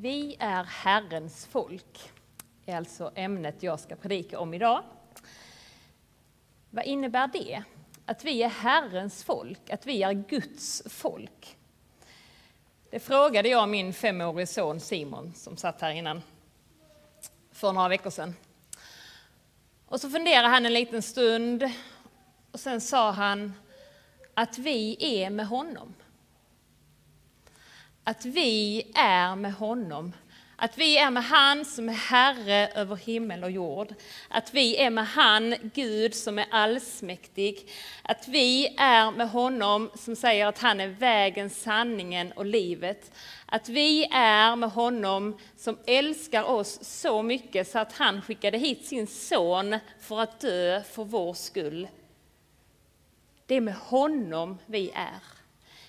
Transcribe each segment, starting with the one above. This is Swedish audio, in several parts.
Vi är Herrens folk, är alltså ämnet jag ska predika om idag. Vad innebär det? Att vi är Herrens folk, att vi är Guds folk. Det frågade jag min femårige son Simon, som satt här innan, för några veckor sedan. Och så funderade han en liten stund och sen sa han att vi är med honom. Att vi är med honom. Att vi är med han som är Herre över himmel och jord. Att vi är med han, Gud som är allsmäktig. Att vi är med honom som säger att han är vägen, sanningen och livet. Att vi är med honom som älskar oss så mycket så att han skickade hit sin son för att dö för vår skull. Det är med honom vi är.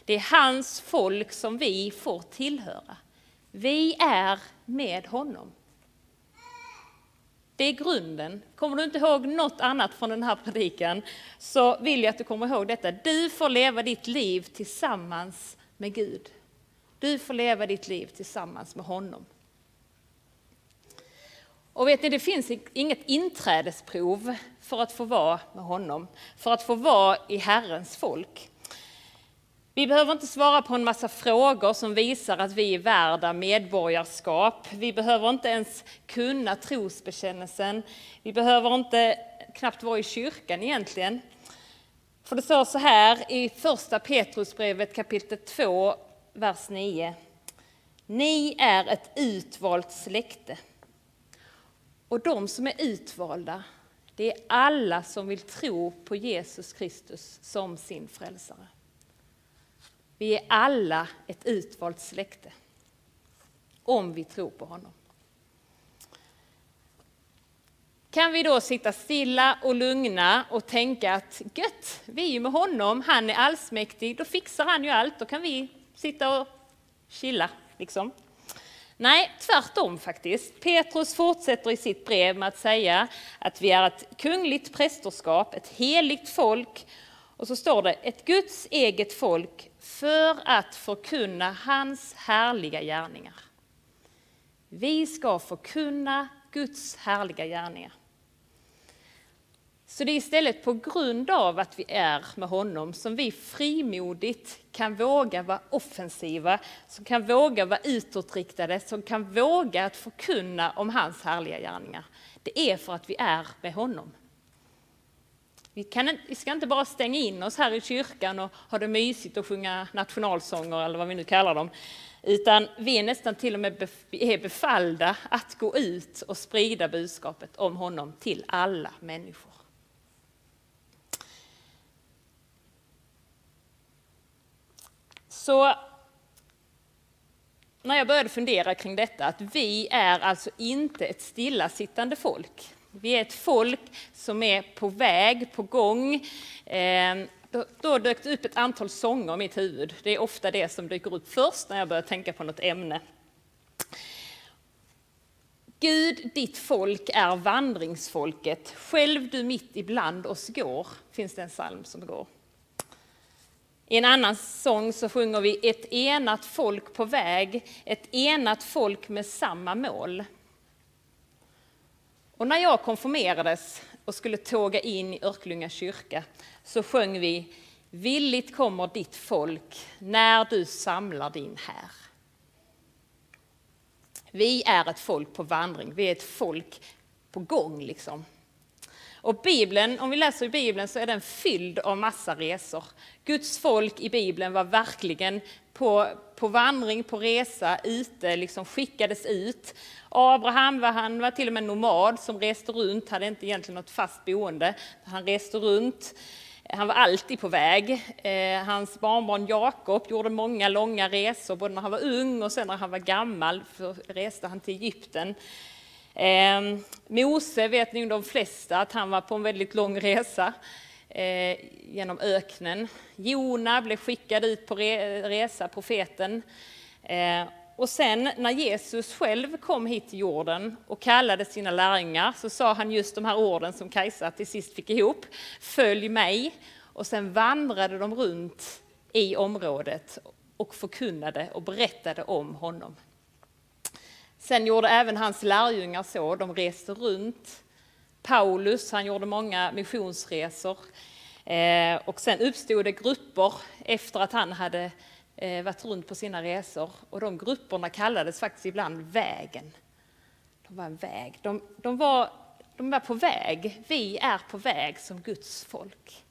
Det är hans folk som vi får tillhöra. Vi är med honom. Det är grunden. Kommer du inte ihåg något annat från den här predikan så vill jag att du kommer ihåg detta. Du får leva ditt liv tillsammans med Gud. Du får leva ditt liv tillsammans med honom. Och vet ni, det finns inget inträdesprov för att få vara med honom, för att få vara i Herrens folk. Vi behöver inte svara på en massa frågor som visar att vi är värda medborgarskap. Vi behöver inte ens kunna trosbekännelsen. Vi behöver inte knappt vara i kyrkan egentligen. För det står så här i första Petrusbrevet kapitel 2, vers 9. Ni är ett utvalt släkte. Och de som är utvalda, det är alla som vill tro på Jesus Kristus som sin frälsare. Vi är alla ett utvalt släkte. Om vi tror på honom. Kan vi då sitta stilla och lugna och tänka att gött, vi är ju med honom, han är allsmäktig, då fixar han ju allt, då kan vi sitta och chilla liksom. Nej, tvärtom faktiskt. Petrus fortsätter i sitt brev med att säga att vi är ett kungligt prästerskap, ett heligt folk och så står det ett Guds eget folk för att förkunna hans härliga gärningar. Vi ska förkunna Guds härliga gärningar. Så det är istället på grund av att vi är med honom som vi frimodigt kan våga vara offensiva, som kan våga vara utåtriktade, som kan våga att förkunna om hans härliga gärningar. Det är för att vi är med honom. Vi, kan, vi ska inte bara stänga in oss här i kyrkan och ha det mysigt och sjunga nationalsånger eller vad vi nu kallar dem. Utan vi är nästan till och med är befallda att gå ut och sprida budskapet om honom till alla människor. Så när jag började fundera kring detta, att vi är alltså inte ett stillasittande folk. Vi är ett folk som är på väg, på gång. Eh, då, då dök det upp ett antal sånger i mitt huvud. Det är ofta det som dyker upp först när jag börjar tänka på något ämne. Gud, ditt folk är vandringsfolket. Själv du mitt ibland oss går, finns det en psalm som går. I en annan sång så sjunger vi ett enat folk på väg, ett enat folk med samma mål. Och när jag konfirmerades och skulle tåga in i Örklunga kyrka så sjöng vi Villigt kommer ditt folk när du samlar din här. Vi är ett folk på vandring, vi är ett folk på gång liksom. Och Bibeln, om vi läser i Bibeln så är den fylld av massa resor. Guds folk i Bibeln var verkligen på, på vandring, på resa, ute, liksom skickades ut. Abraham var, han var till och med nomad som reste runt, hade inte egentligen något fast boende. Han reste runt. Han var alltid på väg. Eh, hans barnbarn Jakob gjorde många långa resor, både när han var ung och sen när han var gammal, så reste han till Egypten. Eh, Mose vet nog de flesta att han var på en väldigt lång resa Eh, genom öknen. Jona blev skickad ut på resa, profeten. Eh, och sen när Jesus själv kom hit till jorden och kallade sina lärjungar så sa han just de här orden som Kajsa till sist fick ihop. Följ mig. Och sen vandrade de runt i området och förkunnade och berättade om honom. Sen gjorde även hans lärjungar så, de reste runt. Paulus, han gjorde många missionsresor. Eh, och sen uppstod det grupper efter att han hade eh, varit runt på sina resor och de grupperna kallades faktiskt ibland Vägen. De var en väg. De, de, var, de var på väg. Vi är på väg som Guds folk.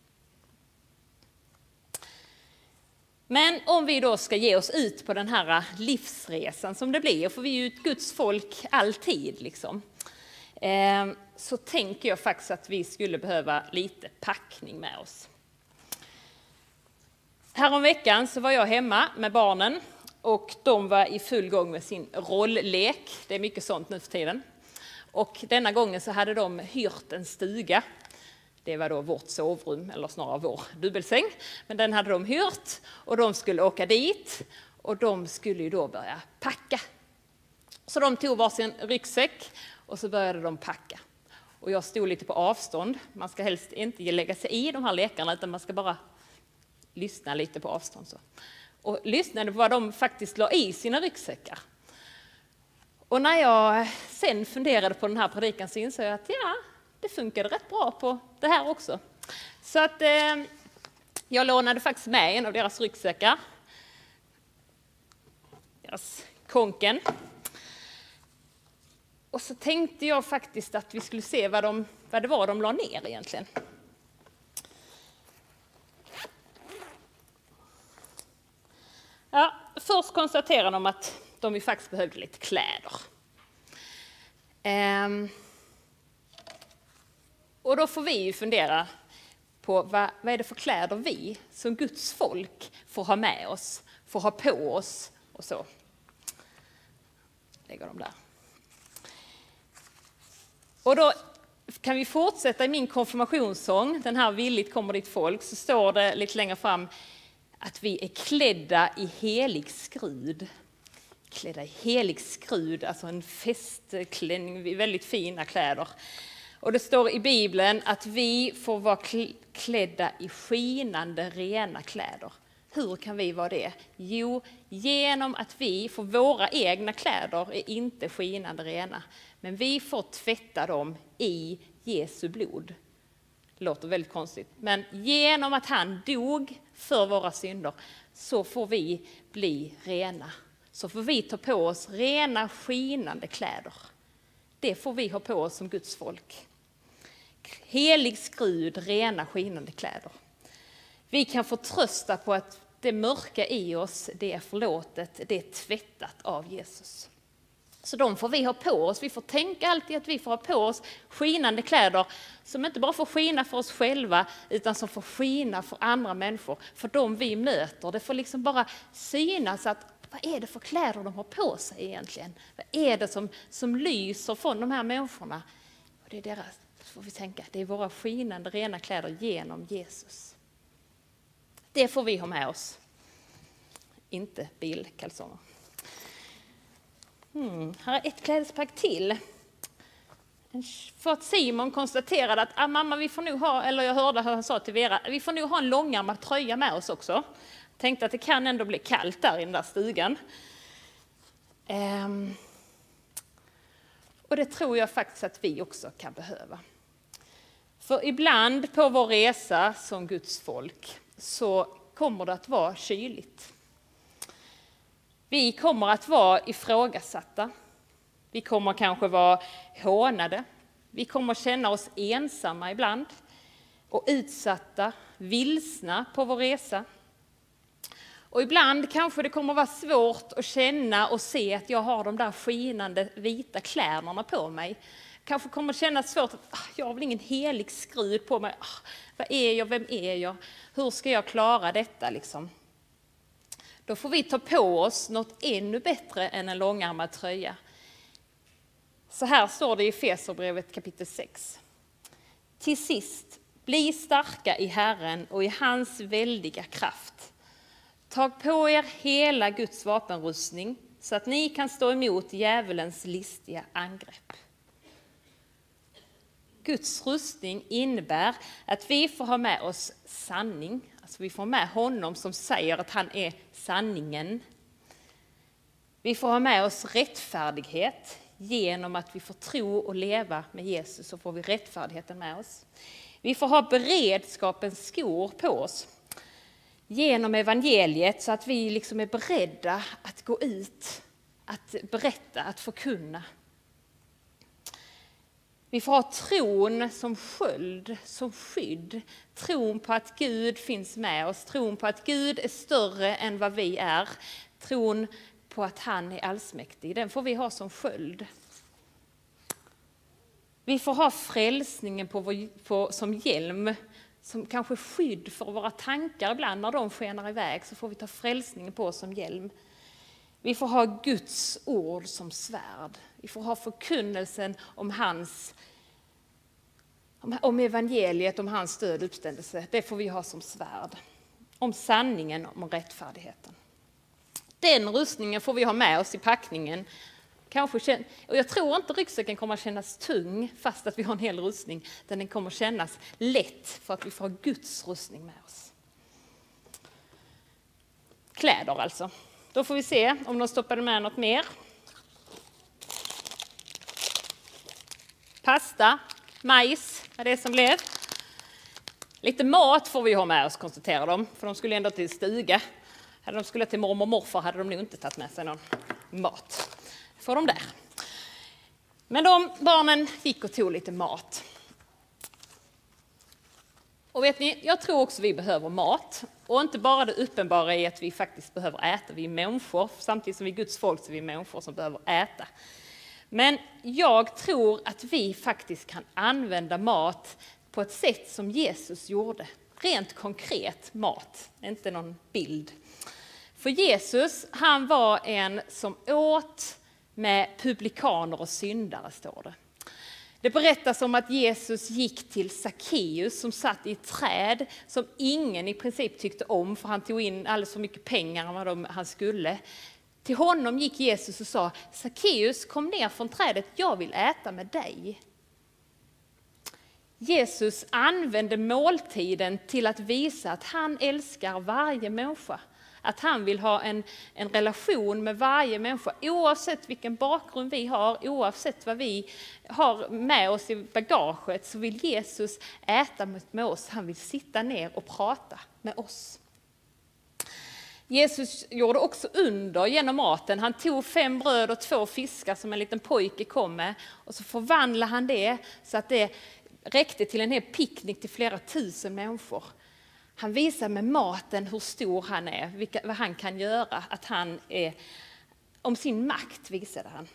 Men om vi då ska ge oss ut på den här livsresan som det blir, för vi är ju ett Guds folk alltid, liksom, Ehm, så tänker jag faktiskt att vi skulle behöva lite packning med oss. Häromveckan så var jag hemma med barnen och de var i full gång med sin rolllek. Det är mycket sånt nu för tiden. Och denna gången så hade de hyrt en stuga. Det var då vårt sovrum, eller snarare vår dubbelsäng. Men den hade de hyrt och de skulle åka dit och de skulle ju då börja packa. Så de tog varsin ryggsäck och så började de packa. Och jag stod lite på avstånd. Man ska helst inte lägga sig i de här lekarna utan man ska bara lyssna lite på avstånd. Så. Och lyssnade på vad de faktiskt la i sina ryggsäckar. Och när jag sen funderade på den här predikan så insåg jag att ja, det funkade rätt bra på det här också. Så att eh, jag lånade faktiskt med en av deras ryggsäckar. Deras konken. Och så tänkte jag faktiskt att vi skulle se vad, de, vad det var de la ner egentligen. Ja, först konstaterar de att de ju faktiskt behövde lite kläder. Ehm. Och då får vi ju fundera på vad, vad är det för kläder vi som Guds folk får ha med oss, får ha på oss och så. Lägger de där. Och då kan vi fortsätta i min konfirmationssång, den här Villigt kommer ditt folk, så står det lite längre fram att vi är klädda i helig skrud. Klädda i helig skrud, alltså en festklänning, väldigt fina kläder. Och det står i Bibeln att vi får vara klädda i skinande rena kläder. Hur kan vi vara det? Jo, genom att vi får våra egna kläder är inte skinande rena, men vi får tvätta dem i Jesu blod. Det låter väldigt konstigt, men genom att han dog för våra synder så får vi bli rena. Så får vi ta på oss rena skinande kläder. Det får vi ha på oss som Guds folk. Helig skrud, rena skinande kläder. Vi kan få trösta på att det mörka i oss, det är förlåtet, det är tvättat av Jesus. Så de får vi ha på oss. Vi får tänka alltid att vi får ha på oss skinande kläder som inte bara får skina för oss själva utan som får skina för andra människor, för de vi möter. Det får liksom bara synas att vad är det för kläder de har på sig egentligen? Vad är det som, som lyser från de här människorna? Och det är deras, får vi tänka, det är våra skinande rena kläder genom Jesus. Det får vi ha med oss, inte bilkalsonger. Hmm, här är ett klädesplagg till. För att Simon konstaterade att ah, mamma, vi får nog ha, eller jag hörde hur han sa till Vera, vi får nog ha en långärmad tröja med oss också. Tänkte att det kan ändå bli kallt där i den där stugan. Ehm. Och det tror jag faktiskt att vi också kan behöva. För ibland på vår resa som Guds folk så kommer det att vara kyligt. Vi kommer att vara ifrågasatta. Vi kommer kanske vara hånade. Vi kommer känna oss ensamma ibland och utsatta, vilsna på vår resa. Och ibland kanske det kommer vara svårt att känna och se att jag har de där skinande vita kläderna på mig kanske kommer kännas svårt att ah, jag har väl ingen helig skrud på mig. Ah, vad är jag? Vem är jag? Hur ska jag klara detta? Liksom? Då får vi ta på oss något ännu bättre än en långärmad tröja. Så här står det i Feserbrevet kapitel 6. Till sist, bli starka i Herren och i hans väldiga kraft. Tag på er hela Guds vapenrustning så att ni kan stå emot djävulens listiga angrepp. Guds rustning innebär att vi får ha med oss sanning, alltså vi får med honom som säger att han är sanningen. Vi får ha med oss rättfärdighet genom att vi får tro och leva med Jesus så får vi rättfärdigheten med oss. Vi får ha beredskapens skor på oss genom evangeliet så att vi liksom är beredda att gå ut, att berätta, att förkunna. Vi får ha tron som sköld, som skydd. Tron på att Gud finns med oss, tron på att Gud är större än vad vi är. Tron på att han är allsmäktig, den får vi ha som sköld. Vi får ha frälsningen på vår, på, som hjälm, som kanske skydd för våra tankar ibland. När de skenar iväg så får vi ta frälsningen på oss som hjälm. Vi får ha Guds ord som svärd. Vi får ha förkunnelsen om hans om evangeliet, om hans död och uppställelse. Det får vi ha som svärd. Om sanningen, om rättfärdigheten. Den rustningen får vi ha med oss i packningen. Kanske, och jag tror inte ryggsäcken kommer att kännas tung fast att vi har en hel rustning. Den kommer att kännas lätt för att vi får ha Guds rustning med oss. Kläder alltså. Då får vi se om de stoppade med något mer. Pasta, majs, är det som blev. Lite mat får vi ha med oss konstaterar de, för de skulle ändå till stuga. Hade de skulle till mormor och morfar hade de nog inte tagit med sig någon mat. får de där. Men de barnen gick och tog lite mat. Och vet ni, jag tror också vi behöver mat. Och inte bara det uppenbara i att vi faktiskt behöver äta, vi är människor, samtidigt som vi är Guds folk så är vi människor som behöver äta. Men jag tror att vi faktiskt kan använda mat på ett sätt som Jesus gjorde. Rent konkret mat, inte någon bild. För Jesus, han var en som åt med publikaner och syndare, står det. Det berättas om att Jesus gick till Sackeus som satt i ett träd som ingen i princip tyckte om för han tog in alldeles för mycket pengar än vad han skulle. Till honom gick Jesus och sa Sackeus kom ner från trädet, jag vill äta med dig. Jesus använde måltiden till att visa att han älskar varje människa. Att han vill ha en, en relation med varje människa oavsett vilken bakgrund vi har, oavsett vad vi har med oss i bagaget så vill Jesus äta med oss. Han vill sitta ner och prata med oss. Jesus gjorde också under genom maten. Han tog fem bröd och två fiskar som en liten pojke kom med och så förvandlade han det så att det räckte till en hel picknick till flera tusen människor. Han visar med maten hur stor han är, vilka, vad han kan göra, att han är, om sin makt visade han.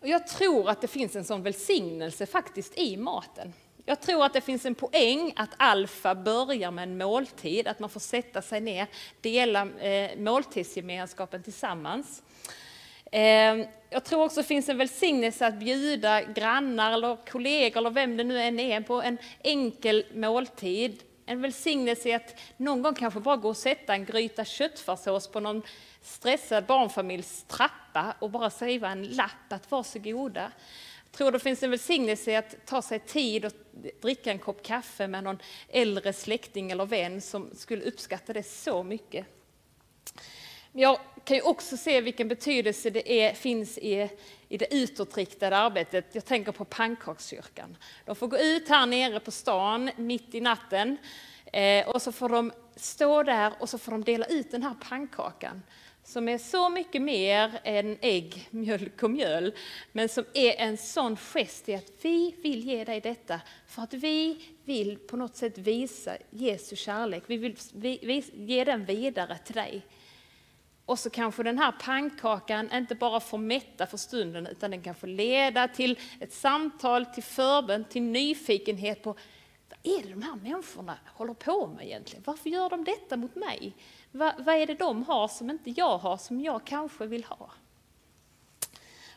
Och jag tror att det finns en sån välsignelse faktiskt i maten. Jag tror att det finns en poäng att alfa börjar med en måltid, att man får sätta sig ner, dela eh, måltidsgemenskapen tillsammans. Ehm, jag tror också det finns en välsignelse att bjuda grannar eller kollegor eller vem det nu än är på en enkel måltid. En välsignelse i att någon gång kanske bara gå och sätta en gryta köttfärssås på någon stressad barnfamiljs trappa och bara skriva en lapp att varsågoda. Jag tror det finns en välsignelse i att ta sig tid och dricka en kopp kaffe med någon äldre släkting eller vän som skulle uppskatta det så mycket. Jag kan ju också se vilken betydelse det är, finns i, i det utåtriktade arbetet. Jag tänker på pannkakskyrkan. De får gå ut här nere på stan mitt i natten eh, och så får de stå där och så får de dela ut den här pannkakan som är så mycket mer än ägg, mjölk och mjöl, men som är en sån gest i att vi vill ge dig detta för att vi vill på något sätt visa Jesu kärlek. Vi vill ge den vidare till dig. Och så kanske den här pannkakan inte bara får mätta för stunden utan den kan få leda till ett samtal, till förbön, till nyfikenhet på vad är det de här människorna håller på med egentligen? Varför gör de detta mot mig? Vad, vad är det de har som inte jag har, som jag kanske vill ha?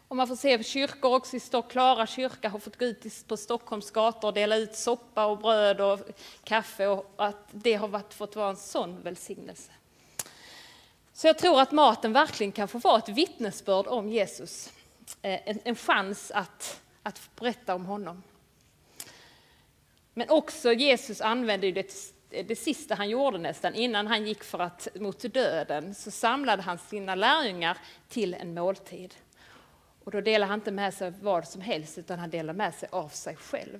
Och man får se kyrkor också i Klara kyrka har fått gå ut på Stockholms gator och dela ut soppa och bröd och kaffe och att det har varit, fått vara en sån välsignelse. Så jag tror att maten verkligen kan få vara ett vittnesbörd om Jesus. Eh, en, en chans att, att berätta om honom. Men också Jesus använde det, det sista han gjorde nästan, innan han gick för att, mot döden, så samlade han sina lärjungar till en måltid. Och då delade han inte med sig av vad som helst, utan han delade med sig av sig själv.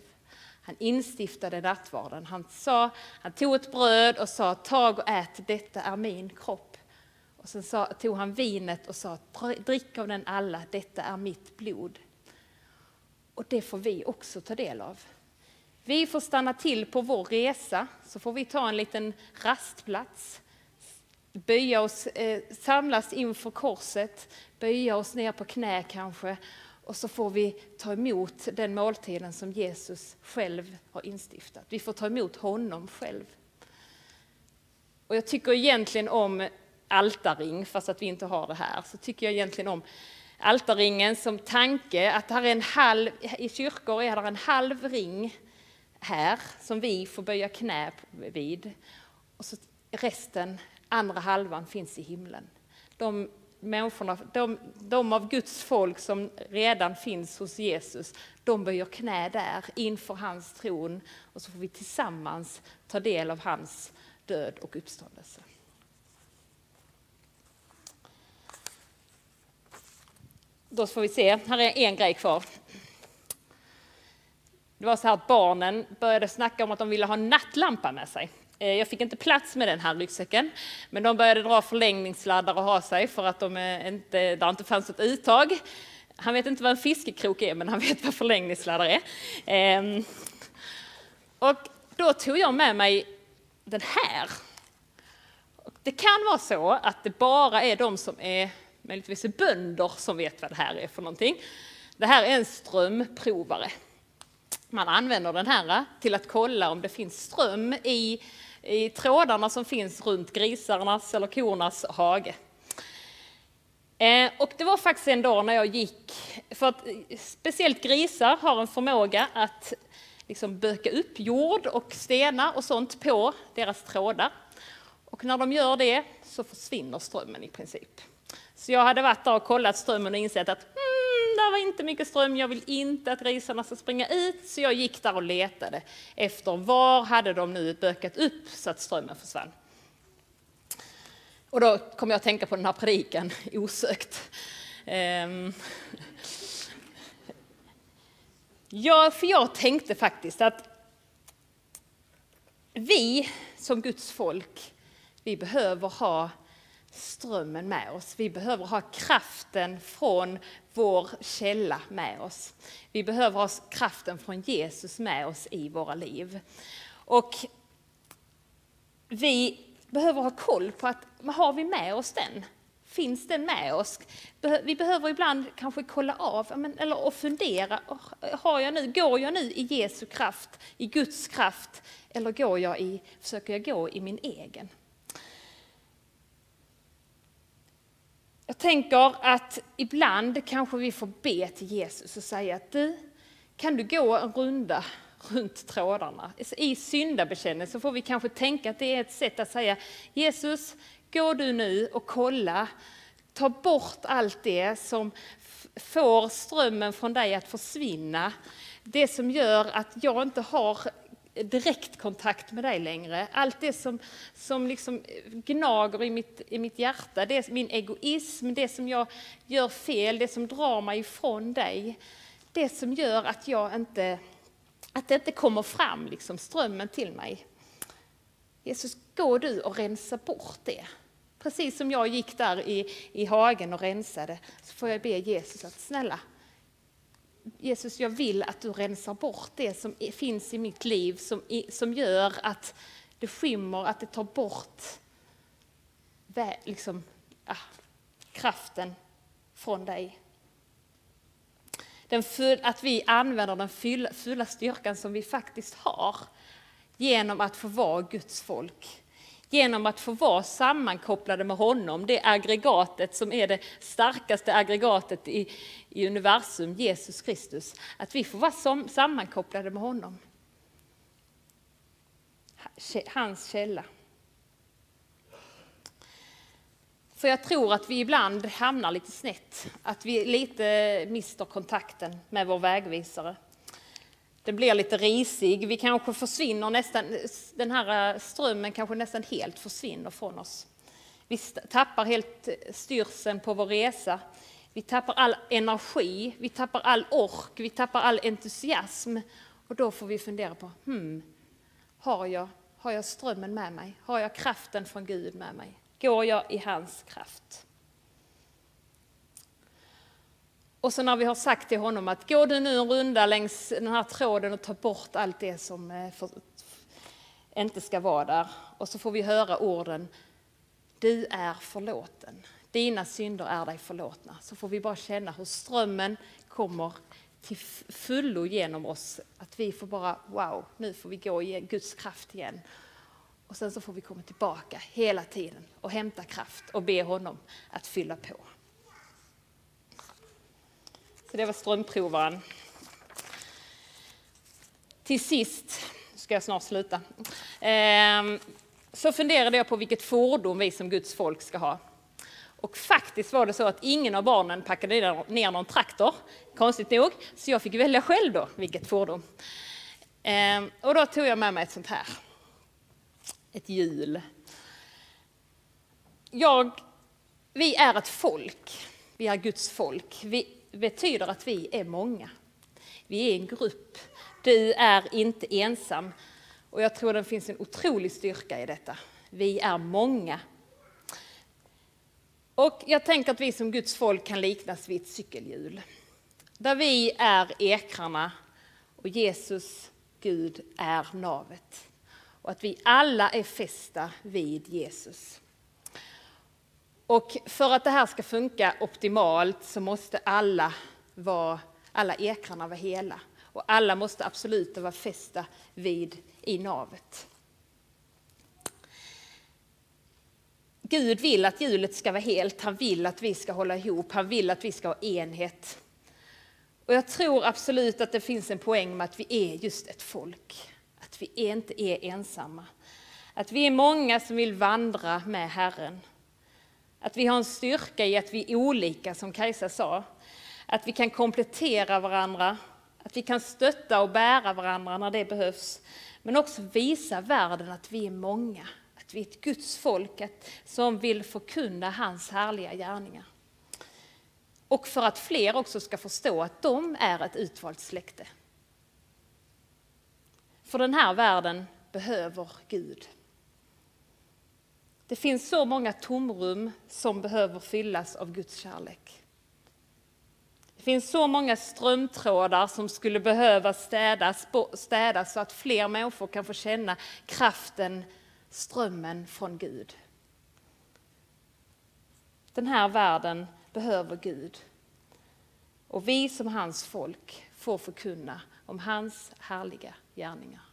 Han instiftade nattvarden. Han, sa, han tog ett bröd och sa, tag och ät, detta är min kropp. Och sen sa, tog han vinet och sa, drick av den alla, detta är mitt blod. Och det får vi också ta del av. Vi får stanna till på vår resa, så får vi ta en liten rastplats, böja oss, eh, samlas inför korset, böja oss ner på knä kanske, och så får vi ta emot den måltiden som Jesus själv har instiftat. Vi får ta emot honom själv. Och jag tycker egentligen om altarring, fast att vi inte har det här, så tycker jag egentligen om altarringen som tanke att här är en halv, i kyrkor är det en halv ring här som vi får böja knä vid. Och så resten, andra halvan, finns i himlen. De människorna, de, de av Guds folk som redan finns hos Jesus, de böjer knä där inför hans tron och så får vi tillsammans ta del av hans död och uppståndelse. Då får vi se, här är en grej kvar. Det var så här att barnen började snacka om att de ville ha nattlampa med sig. Eh, jag fick inte plats med den här ryggsäcken, men de började dra förlängningssladdar och ha sig för att de eh, inte, där inte fanns ett uttag. Han vet inte vad en fiskekrok är, men han vet vad förlängningssladdar är. Ehm, och då tog jag med mig den här. Det kan vara så att det bara är de som är möjligtvis är bönder som vet vad det här är för någonting. Det här är en strömprovare. Man använder den här till att kolla om det finns ström i, i trådarna som finns runt grisarnas eller kornas hage. Eh, och det var faktiskt en dag när jag gick, för att eh, speciellt grisar har en förmåga att liksom böka upp jord och stenar och sånt på deras trådar. Och när de gör det så försvinner strömmen i princip. Så jag hade varit där och kollat strömmen och insett att mm, där var inte mycket ström, jag vill inte att grisarna ska springa ut. Så jag gick där och letade efter var hade de nu bökat upp så att strömmen försvann. Och då kom jag att tänka på den här predikan osökt. Um, ja, för jag tänkte faktiskt att vi som Guds folk, vi behöver ha strömmen med oss. Vi behöver ha kraften från vår källa med oss. Vi behöver ha kraften från Jesus med oss i våra liv. Och vi behöver ha koll på att har vi med oss den? Finns den med oss? Vi behöver ibland kanske kolla av eller fundera. Har jag nu, går jag nu i Jesu kraft, i Guds kraft, eller går jag i, försöker jag gå i min egen? Jag tänker att ibland kanske vi får be till Jesus och säga att du, kan du gå en runda runt trådarna? I syndabekännelse får vi kanske tänka att det är ett sätt att säga Jesus, gå du nu och kolla, ta bort allt det som får strömmen från dig att försvinna. Det som gör att jag inte har direktkontakt med dig längre. Allt det som, som liksom gnager i mitt, i mitt hjärta, det min egoism, det som jag gör fel, det som drar mig ifrån dig. Det som gör att jag inte, att det inte kommer fram liksom, strömmen till mig. Jesus, gå du och rensa bort det. Precis som jag gick där i, i hagen och rensade, så får jag be Jesus att snälla, Jesus, jag vill att du rensar bort det som finns i mitt liv som, som gör att det skymmer, att det tar bort liksom, ah, kraften från dig. Den full, att vi använder den fulla, fulla styrkan som vi faktiskt har genom att få vara Guds folk. Genom att få vara sammankopplade med honom, det aggregatet som är det starkaste aggregatet i, i universum, Jesus Kristus. Att vi får vara som, sammankopplade med honom. Hans källa. För jag tror att vi ibland hamnar lite snett, att vi lite mister kontakten med vår vägvisare. Det blir lite risig, vi kanske försvinner nästan, den här eh, strömmen kanske nästan helt försvinner från oss. Vi tappar helt eh, styrseln på vår resa. Vi tappar all energi, vi tappar all ork, vi tappar all entusiasm. Och då får vi fundera på, hmm, har jag, har jag strömmen med mig? Har jag kraften från Gud med mig? går jag i hans kraft. Och så när vi har sagt till honom att gå du nu en runda längs den här tråden och ta bort allt det som eh, för, inte ska vara där. Och så får vi höra orden, du är förlåten. Dina synder är dig förlåtna. Så får vi bara känna hur strömmen kommer till fullo genom oss. Att vi får bara, wow, nu får vi gå i Guds kraft igen. Och sen så får vi komma tillbaka hela tiden och hämta kraft och be honom att fylla på. Så det var strömprovaren. Till sist, ska jag snart sluta, ehm, så funderade jag på vilket fordon vi som Guds folk ska ha. Och faktiskt var det så att ingen av barnen packade ner någon traktor, konstigt nog, så jag fick välja själv då vilket fordon. Ehm, och då tog jag med mig ett sånt här ett hjul. Jag, vi är ett folk, vi är Guds folk. Vi betyder att vi är många. Vi är en grupp. Du är inte ensam. Och jag tror det finns en otrolig styrka i detta. Vi är många. Och jag tänker att vi som Guds folk kan liknas vid ett cykelhjul. Där vi är ekrarna och Jesus, Gud, är navet och att vi alla är fästa vid Jesus. Och för att det här ska funka optimalt så måste alla, vara, alla ekrarna vara hela. Och alla måste absolut vara fästa vid i navet. Gud vill att hjulet ska vara helt, han vill att vi ska hålla ihop, han vill att vi ska ha enhet. Och jag tror absolut att det finns en poäng med att vi är just ett folk att vi inte är ensamma. Att vi är många som vill vandra med Herren. Att vi har en styrka i att vi är olika, som Kajsa sa. Att vi kan komplettera varandra, att vi kan stötta och bära varandra när det behövs. Men också visa världen att vi är många, att vi är ett Guds folk som vill förkunna hans härliga gärningar. Och för att fler också ska förstå att de är ett utvalt släkte. För den här världen behöver Gud. Det finns så många tomrum som behöver fyllas av Guds kärlek. Det finns så många strömtrådar som skulle behöva städas, städas så att fler människor kan få känna kraften, strömmen från Gud. Den här världen behöver Gud. Och vi som hans folk får förkunna om hans härliga gärningar.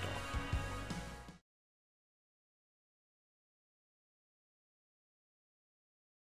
dag.